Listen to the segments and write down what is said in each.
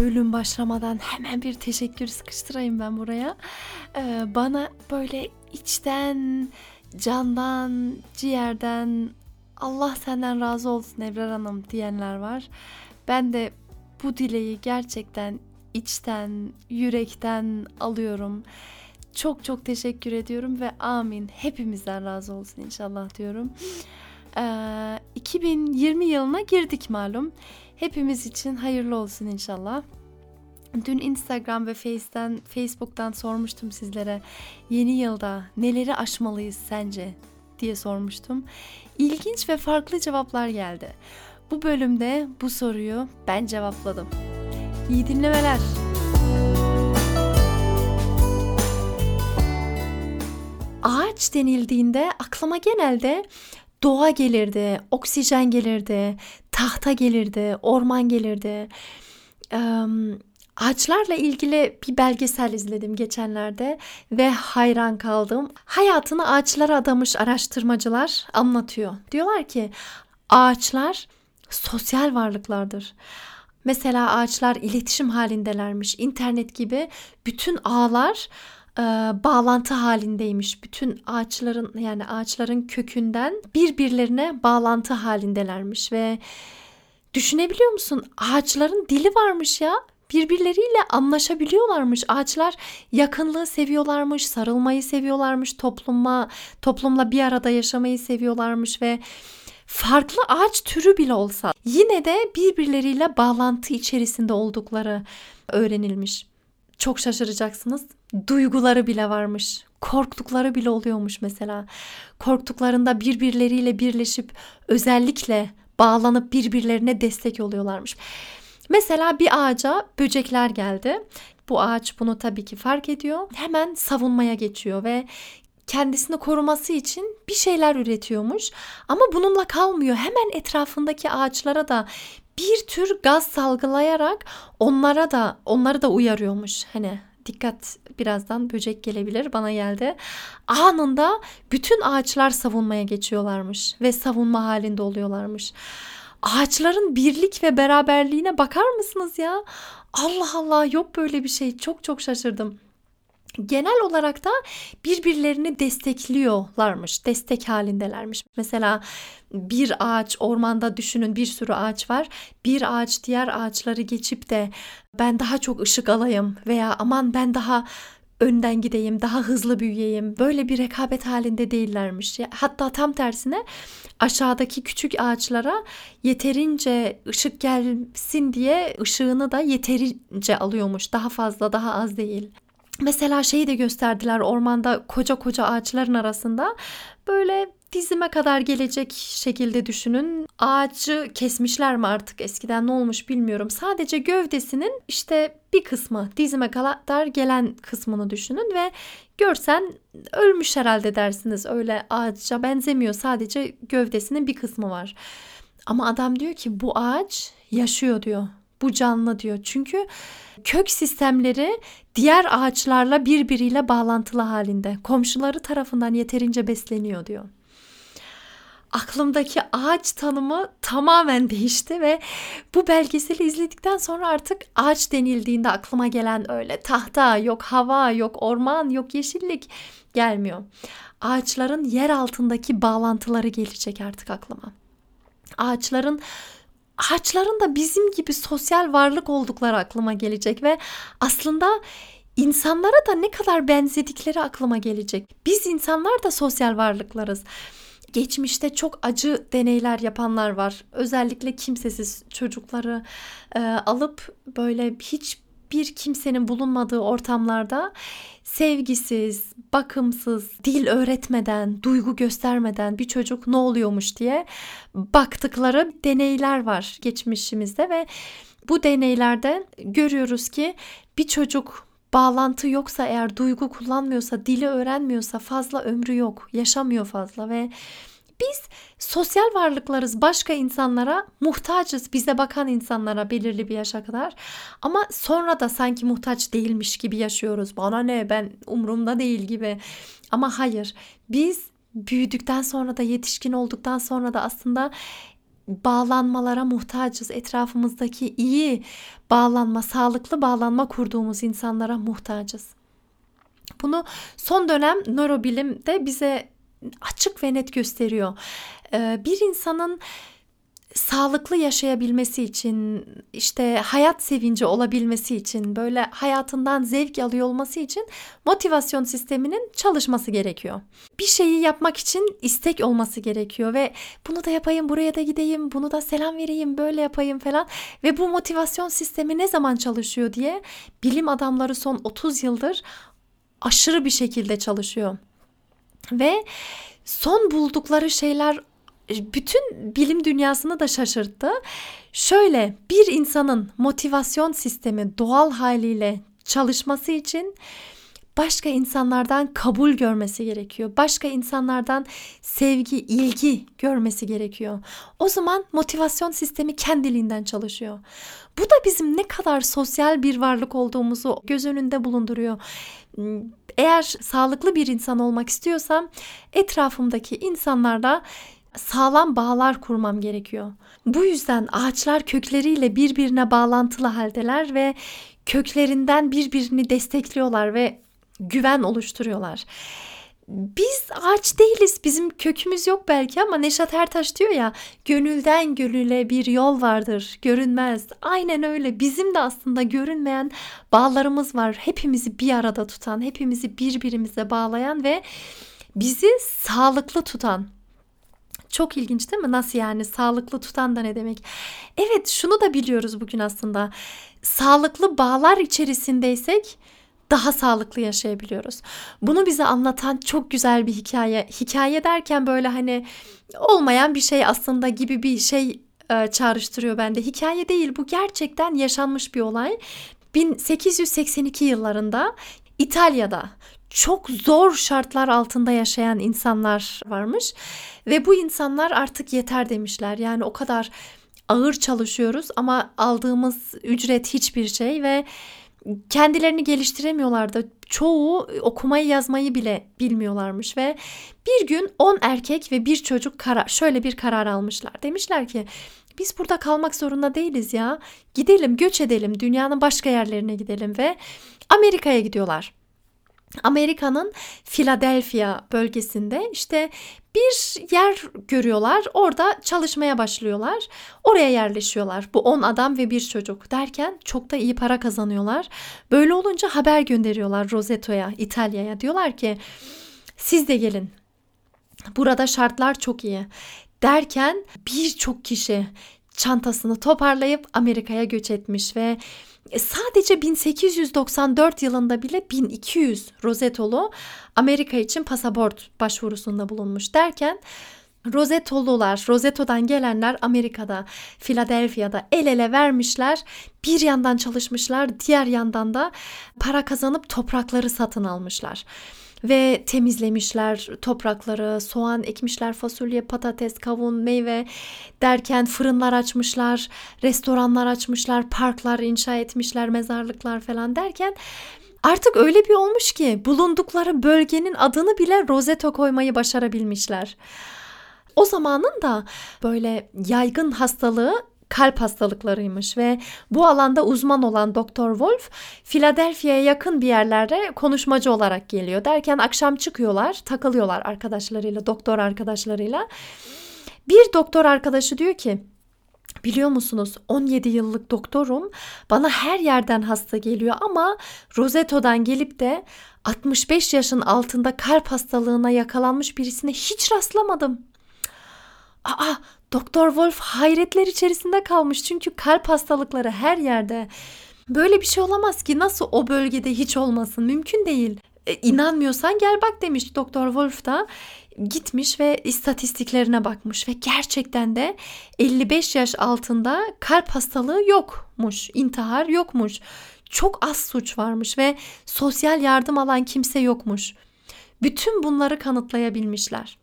Bölüm başlamadan hemen bir teşekkür sıkıştırayım ben buraya. Ee, bana böyle içten, candan, ciğerden Allah senden razı olsun Ebrar Hanım diyenler var. Ben de bu dileği gerçekten içten, yürekten alıyorum. Çok çok teşekkür ediyorum ve amin. Hepimizden razı olsun inşallah diyorum. Ee, 2020 yılına girdik malum. Hepimiz için hayırlı olsun inşallah. Dün Instagram ve Face'ten, Facebook'tan sormuştum sizlere. Yeni yılda neleri aşmalıyız sence diye sormuştum. İlginç ve farklı cevaplar geldi. Bu bölümde bu soruyu ben cevapladım. İyi dinlemeler. Ağaç denildiğinde aklıma genelde doğa gelirdi, oksijen gelirdi, tahta gelirdi, orman gelirdi. Ağaçlarla ilgili bir belgesel izledim geçenlerde ve hayran kaldım. Hayatını ağaçlara adamış araştırmacılar anlatıyor. Diyorlar ki ağaçlar sosyal varlıklardır. Mesela ağaçlar iletişim halindelermiş. İnternet gibi bütün ağlar e, bağlantı halindeymiş. Bütün ağaçların yani ağaçların kökünden birbirlerine bağlantı halindelermiş ve düşünebiliyor musun? Ağaçların dili varmış ya. Birbirleriyle anlaşabiliyorlarmış. Ağaçlar yakınlığı seviyorlarmış, sarılmayı seviyorlarmış, toplumla toplumla bir arada yaşamayı seviyorlarmış ve farklı ağaç türü bile olsa yine de birbirleriyle bağlantı içerisinde oldukları öğrenilmiş. Çok şaşıracaksınız. Duyguları bile varmış. Korktukları bile oluyormuş mesela. Korktuklarında birbirleriyle birleşip özellikle bağlanıp birbirlerine destek oluyorlarmış. Mesela bir ağaca böcekler geldi. Bu ağaç bunu tabii ki fark ediyor. Hemen savunmaya geçiyor ve kendisini koruması için bir şeyler üretiyormuş. Ama bununla kalmıyor. Hemen etrafındaki ağaçlara da bir tür gaz salgılayarak onlara da onları da uyarıyormuş. Hani dikkat birazdan böcek gelebilir bana geldi. Anında bütün ağaçlar savunmaya geçiyorlarmış ve savunma halinde oluyorlarmış. Ağaçların birlik ve beraberliğine bakar mısınız ya? Allah Allah yok böyle bir şey. Çok çok şaşırdım genel olarak da birbirlerini destekliyorlarmış, destek halindelermiş. Mesela bir ağaç ormanda düşünün bir sürü ağaç var. Bir ağaç diğer ağaçları geçip de ben daha çok ışık alayım veya aman ben daha önden gideyim, daha hızlı büyüyeyim. Böyle bir rekabet halinde değillermiş. Hatta tam tersine aşağıdaki küçük ağaçlara yeterince ışık gelsin diye ışığını da yeterince alıyormuş. Daha fazla, daha az değil. Mesela şeyi de gösterdiler ormanda koca koca ağaçların arasında böyle dizime kadar gelecek şekilde düşünün. Ağacı kesmişler mi artık eskiden ne olmuş bilmiyorum. Sadece gövdesinin işte bir kısmı dizime kadar gelen kısmını düşünün ve görsen ölmüş herhalde dersiniz. Öyle ağaca benzemiyor sadece gövdesinin bir kısmı var. Ama adam diyor ki bu ağaç yaşıyor diyor. Bu canlı diyor. Çünkü kök sistemleri diğer ağaçlarla birbiriyle bağlantılı halinde. Komşuları tarafından yeterince besleniyor diyor aklımdaki ağaç tanımı tamamen değişti ve bu belgeseli izledikten sonra artık ağaç denildiğinde aklıma gelen öyle tahta, yok hava, yok orman, yok yeşillik gelmiyor. Ağaçların yer altındaki bağlantıları gelecek artık aklıma. Ağaçların ağaçların da bizim gibi sosyal varlık oldukları aklıma gelecek ve aslında insanlara da ne kadar benzedikleri aklıma gelecek. Biz insanlar da sosyal varlıklarız. Geçmişte çok acı deneyler yapanlar var. Özellikle kimsesiz çocukları e, alıp böyle hiç bir kimsenin bulunmadığı ortamlarda sevgisiz, bakımsız, dil öğretmeden, duygu göstermeden bir çocuk ne oluyormuş diye baktıkları deneyler var geçmişimizde ve bu deneylerde görüyoruz ki bir çocuk bağlantı yoksa eğer duygu kullanmıyorsa, dili öğrenmiyorsa fazla ömrü yok, yaşamıyor fazla ve biz sosyal varlıklarız. Başka insanlara muhtaçız. Bize bakan insanlara belirli bir yaşa kadar. Ama sonra da sanki muhtaç değilmiş gibi yaşıyoruz. Bana ne ben umurumda değil gibi. Ama hayır. Biz büyüdükten sonra da yetişkin olduktan sonra da aslında bağlanmalara muhtacız. Etrafımızdaki iyi bağlanma, sağlıklı bağlanma kurduğumuz insanlara muhtacız. Bunu son dönem nörobilim de bize açık ve net gösteriyor. Ee, bir insanın sağlıklı yaşayabilmesi için, işte hayat sevinci olabilmesi için, böyle hayatından zevk alıyor olması için motivasyon sisteminin çalışması gerekiyor. Bir şeyi yapmak için istek olması gerekiyor ve bunu da yapayım, buraya da gideyim, bunu da selam vereyim, böyle yapayım falan ve bu motivasyon sistemi ne zaman çalışıyor diye bilim adamları son 30 yıldır aşırı bir şekilde çalışıyor. Ve son buldukları şeyler bütün bilim dünyasını da şaşırttı. Şöyle bir insanın motivasyon sistemi doğal haliyle çalışması için başka insanlardan kabul görmesi gerekiyor. Başka insanlardan sevgi, ilgi görmesi gerekiyor. O zaman motivasyon sistemi kendiliğinden çalışıyor. Bu da bizim ne kadar sosyal bir varlık olduğumuzu göz önünde bulunduruyor. Eğer sağlıklı bir insan olmak istiyorsam etrafımdaki insanlarla sağlam bağlar kurmam gerekiyor. Bu yüzden ağaçlar kökleriyle birbirine bağlantılı haldeler ve köklerinden birbirini destekliyorlar ve güven oluşturuyorlar. Biz ağaç değiliz. Bizim kökümüz yok belki ama Neşat Ertaş diyor ya gönülden gönüle bir yol vardır görünmez. Aynen öyle. Bizim de aslında görünmeyen bağlarımız var. Hepimizi bir arada tutan, hepimizi birbirimize bağlayan ve bizi sağlıklı tutan. Çok ilginç değil mi? Nasıl yani sağlıklı tutan da ne demek? Evet şunu da biliyoruz bugün aslında. Sağlıklı bağlar içerisindeysek daha sağlıklı yaşayabiliyoruz. Bunu bize anlatan çok güzel bir hikaye. Hikaye derken böyle hani olmayan bir şey aslında gibi bir şey e, çağrıştırıyor bende. Hikaye değil bu gerçekten yaşanmış bir olay. 1882 yıllarında İtalya'da çok zor şartlar altında yaşayan insanlar varmış ve bu insanlar artık yeter demişler. Yani o kadar ağır çalışıyoruz ama aldığımız ücret hiçbir şey ve kendilerini geliştiremiyorlardı. Çoğu okumayı yazmayı bile bilmiyorlarmış ve bir gün 10 erkek ve bir çocuk karar, şöyle bir karar almışlar. Demişler ki biz burada kalmak zorunda değiliz ya. Gidelim, göç edelim, dünyanın başka yerlerine gidelim ve Amerika'ya gidiyorlar. Amerika'nın Philadelphia bölgesinde işte bir yer görüyorlar. Orada çalışmaya başlıyorlar. Oraya yerleşiyorlar. Bu 10 adam ve bir çocuk derken çok da iyi para kazanıyorlar. Böyle olunca haber gönderiyorlar Rosetto'ya, İtalya'ya. Diyorlar ki siz de gelin. Burada şartlar çok iyi. Derken birçok kişi çantasını toparlayıp Amerika'ya göç etmiş ve sadece 1894 yılında bile 1200 Rosetolu Amerika için pasaport başvurusunda bulunmuş derken Rosetolular, Roseto'dan gelenler Amerika'da, Philadelphia'da el ele vermişler. Bir yandan çalışmışlar, diğer yandan da para kazanıp toprakları satın almışlar ve temizlemişler toprakları, soğan ekmişler, fasulye, patates, kavun, meyve derken fırınlar açmışlar, restoranlar açmışlar, parklar inşa etmişler, mezarlıklar falan derken Artık öyle bir olmuş ki bulundukları bölgenin adını bile Roseto koymayı başarabilmişler. O zamanın da böyle yaygın hastalığı kalp hastalıklarıymış ve bu alanda uzman olan Doktor Wolf Philadelphia'ya yakın bir yerlerde konuşmacı olarak geliyor. Derken akşam çıkıyorlar, takılıyorlar arkadaşlarıyla, doktor arkadaşlarıyla. Bir doktor arkadaşı diyor ki Biliyor musunuz 17 yıllık doktorum bana her yerden hasta geliyor ama Roseto'dan gelip de 65 yaşın altında kalp hastalığına yakalanmış birisine hiç rastlamadım. Aa Doktor Wolf hayretler içerisinde kalmış çünkü kalp hastalıkları her yerde. Böyle bir şey olamaz ki nasıl o bölgede hiç olmasın mümkün değil. E, inanmıyorsan gel bak demiş Doktor Wolf da gitmiş ve istatistiklerine bakmış ve gerçekten de 55 yaş altında kalp hastalığı yokmuş, intihar yokmuş. Çok az suç varmış ve sosyal yardım alan kimse yokmuş. Bütün bunları kanıtlayabilmişler.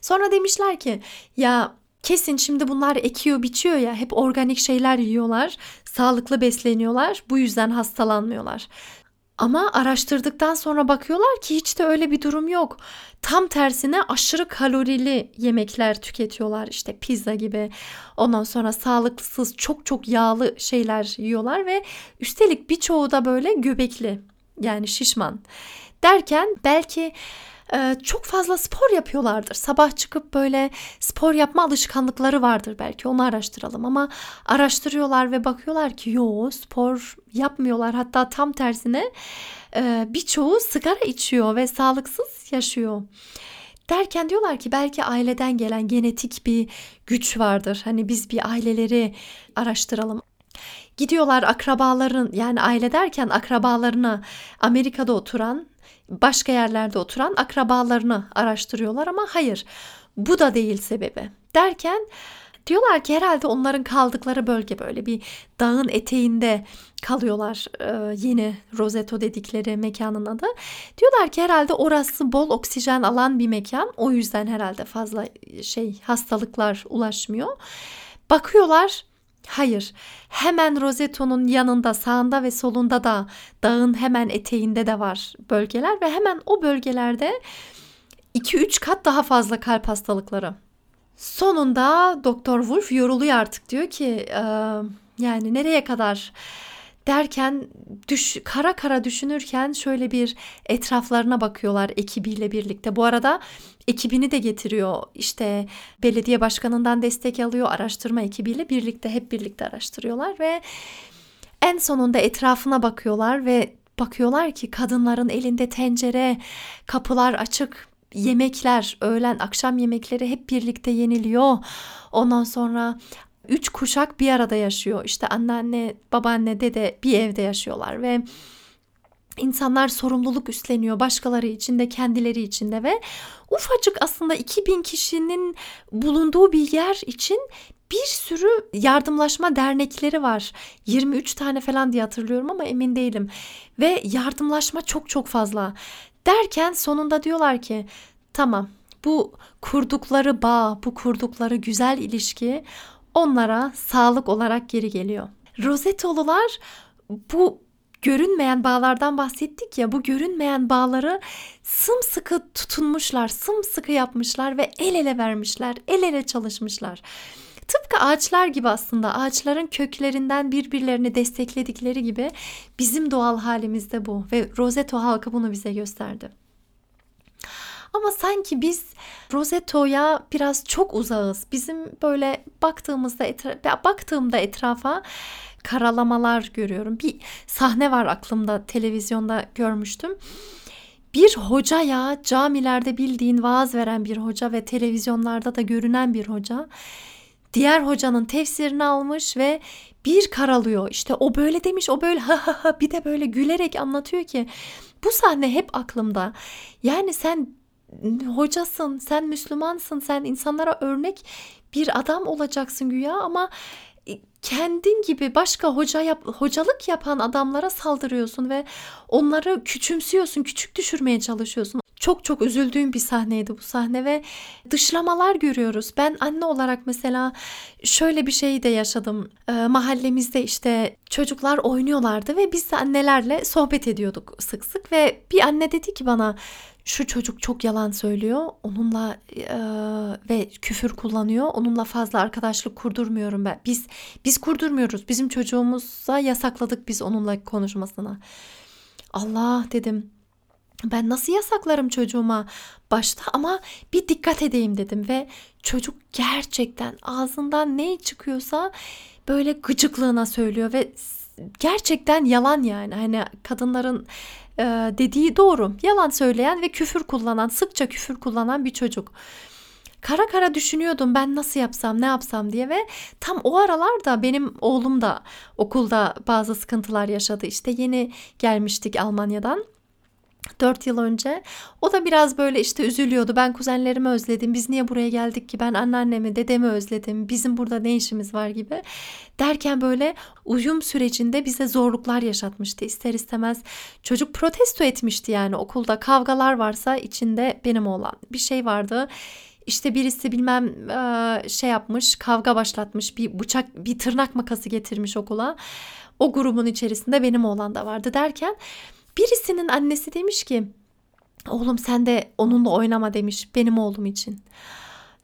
Sonra demişler ki ya kesin şimdi bunlar ekiyor biçiyor ya hep organik şeyler yiyorlar, sağlıklı besleniyorlar bu yüzden hastalanmıyorlar. Ama araştırdıktan sonra bakıyorlar ki hiç de öyle bir durum yok. Tam tersine aşırı kalorili yemekler tüketiyorlar. İşte pizza gibi. Ondan sonra sağlıksız çok çok yağlı şeyler yiyorlar ve üstelik birçoğu da böyle göbekli. Yani şişman. Derken belki e, çok fazla spor yapıyorlardır. Sabah çıkıp böyle spor yapma alışkanlıkları vardır belki onu araştıralım ama araştırıyorlar ve bakıyorlar ki yo spor yapmıyorlar hatta tam tersine e, birçoğu sigara içiyor ve sağlıksız yaşıyor. Derken diyorlar ki belki aileden gelen genetik bir güç vardır. Hani biz bir aileleri araştıralım. Gidiyorlar akrabaların yani aile derken akrabalarına Amerika'da oturan başka yerlerde oturan akrabalarını araştırıyorlar ama hayır bu da değil sebebi. Derken diyorlar ki herhalde onların kaldıkları bölge böyle bir dağın eteğinde kalıyorlar ee, yeni Roseto dedikleri mekanın adı. Diyorlar ki herhalde orası bol oksijen alan bir mekan. O yüzden herhalde fazla şey hastalıklar ulaşmıyor. Bakıyorlar Hayır, hemen Roseto'nun yanında, sağında ve solunda da dağın hemen eteğinde de var bölgeler ve hemen o bölgelerde 2-3 kat daha fazla kalp hastalıkları. Sonunda Doktor Wolf yoruluyor artık diyor ki yani nereye kadar derken düş, kara kara düşünürken şöyle bir etraflarına bakıyorlar ekibiyle birlikte. Bu arada ekibini de getiriyor. İşte belediye başkanından destek alıyor. Araştırma ekibiyle birlikte hep birlikte araştırıyorlar ve en sonunda etrafına bakıyorlar ve bakıyorlar ki kadınların elinde tencere, kapılar açık, yemekler, öğlen akşam yemekleri hep birlikte yeniliyor. Ondan sonra üç kuşak bir arada yaşıyor. İşte anneanne, babaanne, dede bir evde yaşıyorlar ve insanlar sorumluluk üstleniyor başkaları için de kendileri için de ve ufacık aslında 2000 kişinin bulunduğu bir yer için bir sürü yardımlaşma dernekleri var. 23 tane falan diye hatırlıyorum ama emin değilim. Ve yardımlaşma çok çok fazla. Derken sonunda diyorlar ki tamam bu kurdukları bağ, bu kurdukları güzel ilişki onlara sağlık olarak geri geliyor. Rosetolular bu görünmeyen bağlardan bahsettik ya bu görünmeyen bağları sımsıkı tutunmuşlar, sımsıkı yapmışlar ve el ele vermişler, el ele çalışmışlar. Tıpkı ağaçlar gibi aslında ağaçların köklerinden birbirlerini destekledikleri gibi bizim doğal halimizde bu ve Roseto halkı bunu bize gösterdi. Ama sanki biz Roseto'ya biraz çok uzağız. Bizim böyle baktığımızda etra- baktığımda etrafa karalamalar görüyorum. Bir sahne var aklımda televizyonda görmüştüm. Bir hoca ya camilerde bildiğin vaaz veren bir hoca ve televizyonlarda da görünen bir hoca. Diğer hocanın tefsirini almış ve bir karalıyor. İşte o böyle demiş, o böyle ha ha ha bir de böyle gülerek anlatıyor ki bu sahne hep aklımda. Yani sen hocasın, sen Müslümansın, sen insanlara örnek bir adam olacaksın güya ama e, kendin gibi başka hoca yap, hocalık yapan adamlara saldırıyorsun ve onları küçümsüyorsun, küçük düşürmeye çalışıyorsun. Çok çok üzüldüğüm bir sahneydi bu sahne ve dışlamalar görüyoruz. Ben anne olarak mesela şöyle bir şey de yaşadım. E, mahallemizde işte çocuklar oynuyorlardı ve biz de annelerle sohbet ediyorduk sık sık ve bir anne dedi ki bana şu çocuk çok yalan söylüyor. Onunla e, ve küfür kullanıyor. Onunla fazla arkadaşlık kurdurmuyorum ben. Biz biz kurdurmuyoruz. Bizim çocuğumuza yasakladık biz onunla konuşmasına. Allah dedim. Ben nasıl yasaklarım çocuğuma başta ama bir dikkat edeyim dedim ve çocuk gerçekten ağzından ne çıkıyorsa böyle gıcıklığına söylüyor ve gerçekten yalan yani. Hani kadınların e, dediği doğru. Yalan söyleyen ve küfür kullanan, sıkça küfür kullanan bir çocuk. kara kara düşünüyordum ben nasıl yapsam ne yapsam diye ve tam o aralarda benim oğlum da okulda bazı sıkıntılar yaşadı. İşte yeni gelmiştik Almanya'dan. 4 yıl önce. O da biraz böyle işte üzülüyordu. Ben kuzenlerimi özledim. Biz niye buraya geldik ki? Ben anneannemi, dedemi özledim. Bizim burada ne işimiz var gibi. Derken böyle uyum sürecinde bize zorluklar yaşatmıştı. İster istemez çocuk protesto etmişti yani okulda kavgalar varsa içinde benim olan bir şey vardı. İşte birisi bilmem şey yapmış, kavga başlatmış, bir bıçak, bir tırnak makası getirmiş okula. O grubun içerisinde benim oğlan da vardı derken Birisinin annesi demiş ki oğlum sen de onunla oynama demiş benim oğlum için.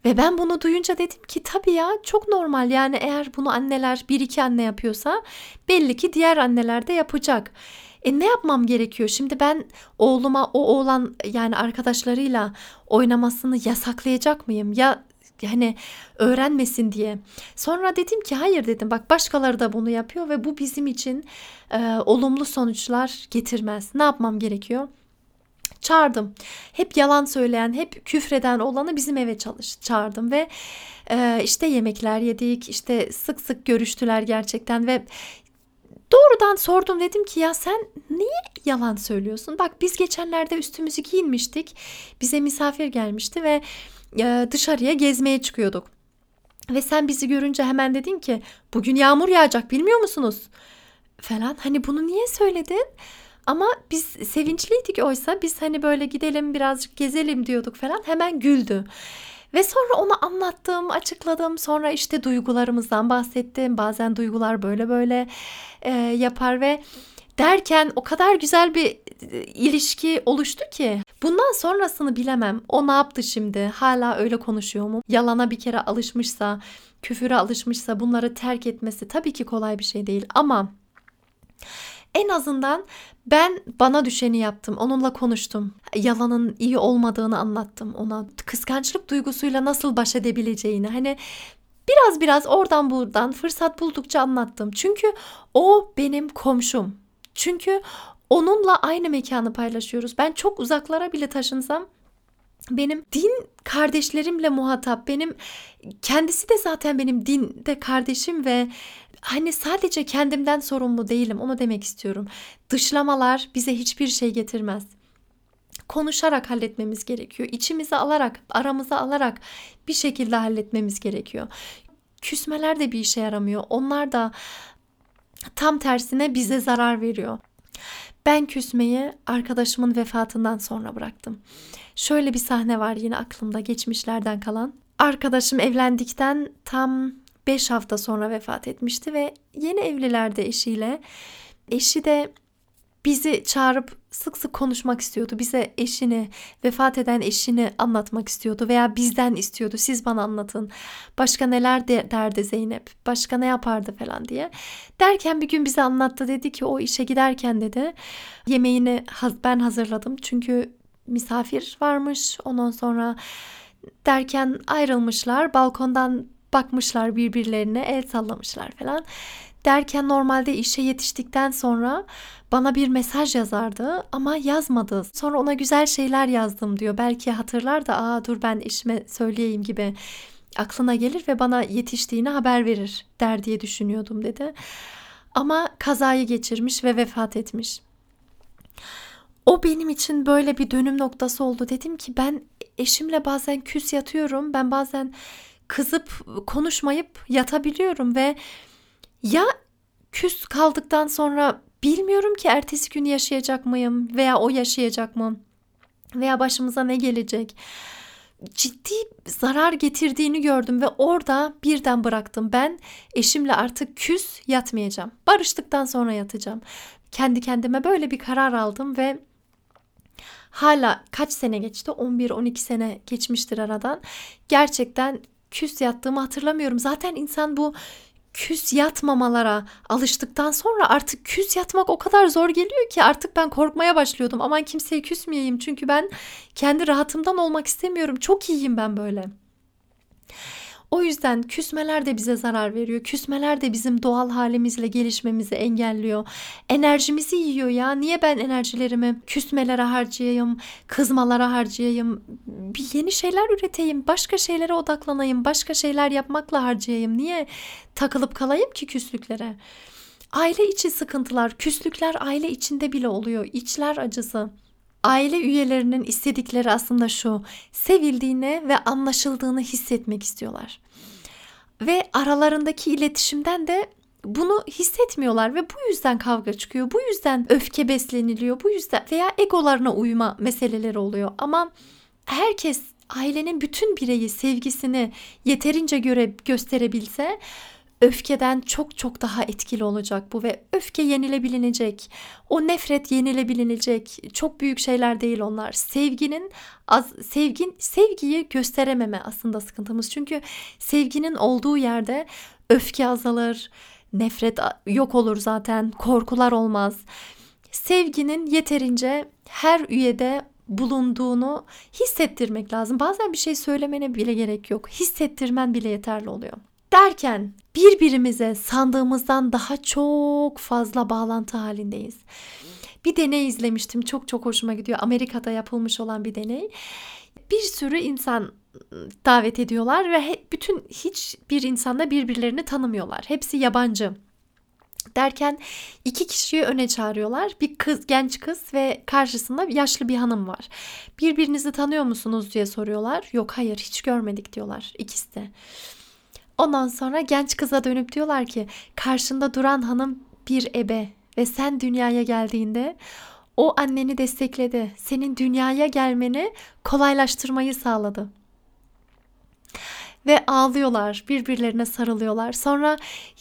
Ve ben bunu duyunca dedim ki tabii ya çok normal yani eğer bunu anneler bir iki anne yapıyorsa belli ki diğer anneler de yapacak. E ne yapmam gerekiyor? Şimdi ben oğluma o oğlan yani arkadaşlarıyla oynamasını yasaklayacak mıyım? Ya hani öğrenmesin diye. Sonra dedim ki hayır dedim bak başkaları da bunu yapıyor ve bu bizim için e, olumlu sonuçlar getirmez. Ne yapmam gerekiyor? Çağırdım. Hep yalan söyleyen, hep küfreden olanı bizim eve çalış çağırdım ve e, işte yemekler yedik, işte sık sık görüştüler gerçekten ve doğrudan sordum dedim ki ya sen niye yalan söylüyorsun? Bak biz geçenlerde üstümüzü giyinmiştik. Bize misafir gelmişti ve e, dışarıya gezmeye çıkıyorduk. Ve sen bizi görünce hemen dedin ki bugün yağmur yağacak bilmiyor musunuz? Falan hani bunu niye söyledin? Ama biz sevinçliydik oysa biz hani böyle gidelim birazcık gezelim diyorduk falan hemen güldü. Ve sonra ona anlattım, açıkladım. Sonra işte duygularımızdan bahsettim. Bazen duygular böyle böyle e, yapar ve derken o kadar güzel bir e, ilişki oluştu ki. Bundan sonrasını bilemem. O ne yaptı şimdi? Hala öyle konuşuyor mu? Yalana bir kere alışmışsa, küfüre alışmışsa bunları terk etmesi tabii ki kolay bir şey değil ama en azından ben bana düşeni yaptım. Onunla konuştum. Yalanın iyi olmadığını anlattım ona. Kıskançlık duygusuyla nasıl baş edebileceğini. Hani biraz biraz oradan buradan fırsat buldukça anlattım. Çünkü o benim komşum. Çünkü onunla aynı mekanı paylaşıyoruz. Ben çok uzaklara bile taşınsam benim din kardeşlerimle muhatap. Benim kendisi de zaten benim dinde kardeşim ve hani sadece kendimden sorumlu değilim. Onu demek istiyorum. Dışlamalar bize hiçbir şey getirmez. Konuşarak halletmemiz gerekiyor. İçimize alarak, aramıza alarak bir şekilde halletmemiz gerekiyor. Küsmeler de bir işe yaramıyor. Onlar da tam tersine bize zarar veriyor. Ben küsmeyi arkadaşımın vefatından sonra bıraktım. Şöyle bir sahne var yine aklımda geçmişlerden kalan. Arkadaşım evlendikten tam 5 hafta sonra vefat etmişti ve yeni evlilerdi eşiyle. Eşi de bizi çağırıp sık sık konuşmak istiyordu. Bize eşini, vefat eden eşini anlatmak istiyordu veya bizden istiyordu. Siz bana anlatın. Başka neler de, derdi Zeynep? Başka ne yapardı falan diye. Derken bir gün bize anlattı. Dedi ki o işe giderken dedi yemeğini ben hazırladım. Çünkü misafir varmış. Ondan sonra derken ayrılmışlar. Balkondan bakmışlar birbirlerine el sallamışlar falan. Derken normalde işe yetiştikten sonra bana bir mesaj yazardı ama yazmadı. Sonra ona güzel şeyler yazdım diyor. Belki hatırlar da aa dur ben eşime söyleyeyim gibi aklına gelir ve bana yetiştiğini haber verir der diye düşünüyordum dedi. Ama kazayı geçirmiş ve vefat etmiş. O benim için böyle bir dönüm noktası oldu. Dedim ki ben eşimle bazen küs yatıyorum. Ben bazen kızıp konuşmayıp yatabiliyorum ve ya küs kaldıktan sonra bilmiyorum ki ertesi gün yaşayacak mıyım veya o yaşayacak mı veya başımıza ne gelecek ciddi zarar getirdiğini gördüm ve orada birden bıraktım. Ben eşimle artık küs yatmayacağım. Barıştıktan sonra yatacağım. Kendi kendime böyle bir karar aldım ve hala kaç sene geçti? 11-12 sene geçmiştir aradan. Gerçekten küs yattığımı hatırlamıyorum. Zaten insan bu küs yatmamalara alıştıktan sonra artık küs yatmak o kadar zor geliyor ki artık ben korkmaya başlıyordum. Aman kimseye küsmeyeyim çünkü ben kendi rahatımdan olmak istemiyorum. Çok iyiyim ben böyle. O yüzden küsmeler de bize zarar veriyor. Küsmeler de bizim doğal halimizle gelişmemizi engelliyor. Enerjimizi yiyor ya. Niye ben enerjilerimi küsmelere harcayayım, kızmalara harcayayım, bir yeni şeyler üreteyim, başka şeylere odaklanayım, başka şeyler yapmakla harcayayım. Niye takılıp kalayım ki küslüklere? Aile içi sıkıntılar, küslükler aile içinde bile oluyor. İçler acısı. Aile üyelerinin istedikleri aslında şu. Sevildiğini ve anlaşıldığını hissetmek istiyorlar. Ve aralarındaki iletişimden de bunu hissetmiyorlar ve bu yüzden kavga çıkıyor. Bu yüzden öfke besleniliyor. Bu yüzden veya egolarına uyma meseleleri oluyor. Ama herkes ailenin bütün bireyi sevgisini yeterince göre gösterebilse öfkeden çok çok daha etkili olacak bu ve öfke yenilebilinecek. O nefret yenilebilinecek. Çok büyük şeyler değil onlar. Sevginin az sevgin sevgiyi gösterememe aslında sıkıntımız. Çünkü sevginin olduğu yerde öfke azalır, nefret yok olur zaten, korkular olmaz. Sevginin yeterince her üyede bulunduğunu hissettirmek lazım. Bazen bir şey söylemene bile gerek yok. Hissettirmen bile yeterli oluyor derken birbirimize sandığımızdan daha çok fazla bağlantı halindeyiz. Bir deney izlemiştim. Çok çok hoşuma gidiyor. Amerika'da yapılmış olan bir deney. Bir sürü insan davet ediyorlar ve bütün hiçbir insanda birbirlerini tanımıyorlar. Hepsi yabancı. Derken iki kişiyi öne çağırıyorlar. Bir kız, genç kız ve karşısında yaşlı bir hanım var. Birbirinizi tanıyor musunuz diye soruyorlar. Yok hayır hiç görmedik diyorlar ikisi de. Ondan sonra genç kıza dönüp diyorlar ki karşında duran hanım bir ebe ve sen dünyaya geldiğinde o anneni destekledi. Senin dünyaya gelmeni kolaylaştırmayı sağladı. Ve ağlıyorlar, birbirlerine sarılıyorlar. Sonra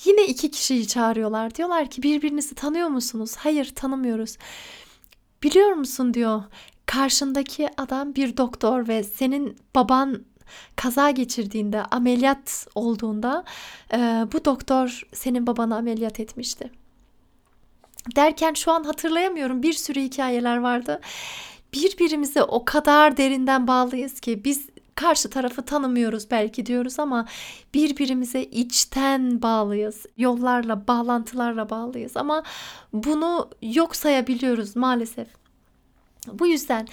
yine iki kişiyi çağırıyorlar. Diyorlar ki birbirinizi tanıyor musunuz? Hayır, tanımıyoruz. Biliyor musun diyor. Karşındaki adam bir doktor ve senin baban kaza geçirdiğinde, ameliyat olduğunda e, bu doktor senin babanı ameliyat etmişti. Derken şu an hatırlayamıyorum bir sürü hikayeler vardı. Birbirimize o kadar derinden bağlıyız ki biz karşı tarafı tanımıyoruz belki diyoruz ama birbirimize içten bağlıyız. Yollarla, bağlantılarla bağlıyız ama bunu yok sayabiliyoruz maalesef. Bu yüzden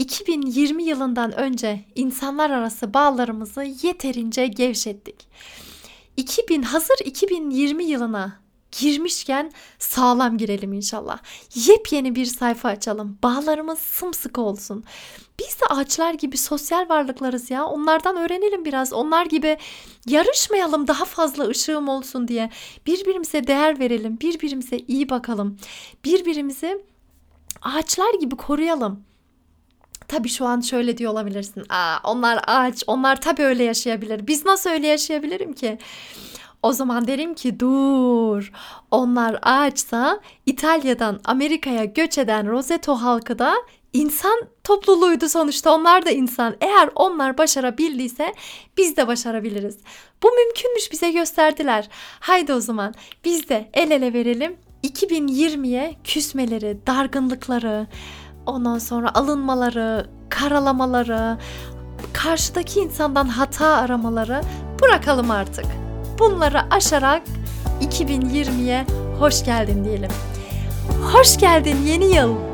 2020 yılından önce insanlar arası bağlarımızı yeterince gevşettik. 2000 hazır 2020 yılına girmişken sağlam girelim inşallah. Yepyeni bir sayfa açalım. Bağlarımız sımsıkı olsun. Biz de ağaçlar gibi sosyal varlıklarız ya. Onlardan öğrenelim biraz. Onlar gibi yarışmayalım daha fazla ışığım olsun diye. Birbirimize değer verelim. Birbirimize iyi bakalım. Birbirimizi ağaçlar gibi koruyalım. Tabii şu an şöyle diyor olabilirsin. Aa, onlar ağaç, onlar tabii öyle yaşayabilir. Biz nasıl öyle yaşayabilirim ki? O zaman derim ki dur. Onlar ağaçsa İtalya'dan Amerika'ya göç eden Roseto halkı da insan topluluğuydu sonuçta. Onlar da insan. Eğer onlar başarabildiyse biz de başarabiliriz. Bu mümkünmüş bize gösterdiler. Haydi o zaman biz de el ele verelim. 2020'ye küsmeleri, dargınlıkları, Ondan sonra alınmaları, karalamaları, karşıdaki insandan hata aramaları bırakalım artık. Bunları aşarak 2020'ye hoş geldin diyelim. Hoş geldin yeni yıl.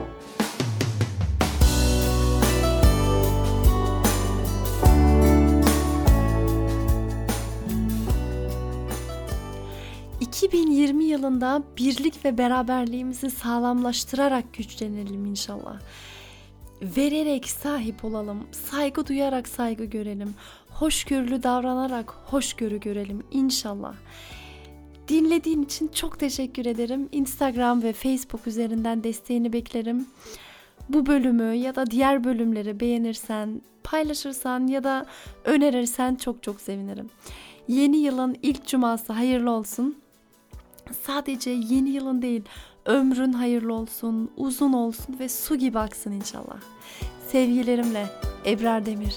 2020 yılında birlik ve beraberliğimizi sağlamlaştırarak güçlenelim inşallah. Vererek sahip olalım, saygı duyarak saygı görelim, hoşgörülü davranarak hoşgörü görelim inşallah. Dinlediğin için çok teşekkür ederim. Instagram ve Facebook üzerinden desteğini beklerim. Bu bölümü ya da diğer bölümleri beğenirsen, paylaşırsan ya da önerirsen çok çok sevinirim. Yeni yılın ilk cuması hayırlı olsun. Sadece yeni yılın değil, ömrün hayırlı olsun, uzun olsun ve su gibi aksın inşallah. Sevgilerimle Ebrar Demir.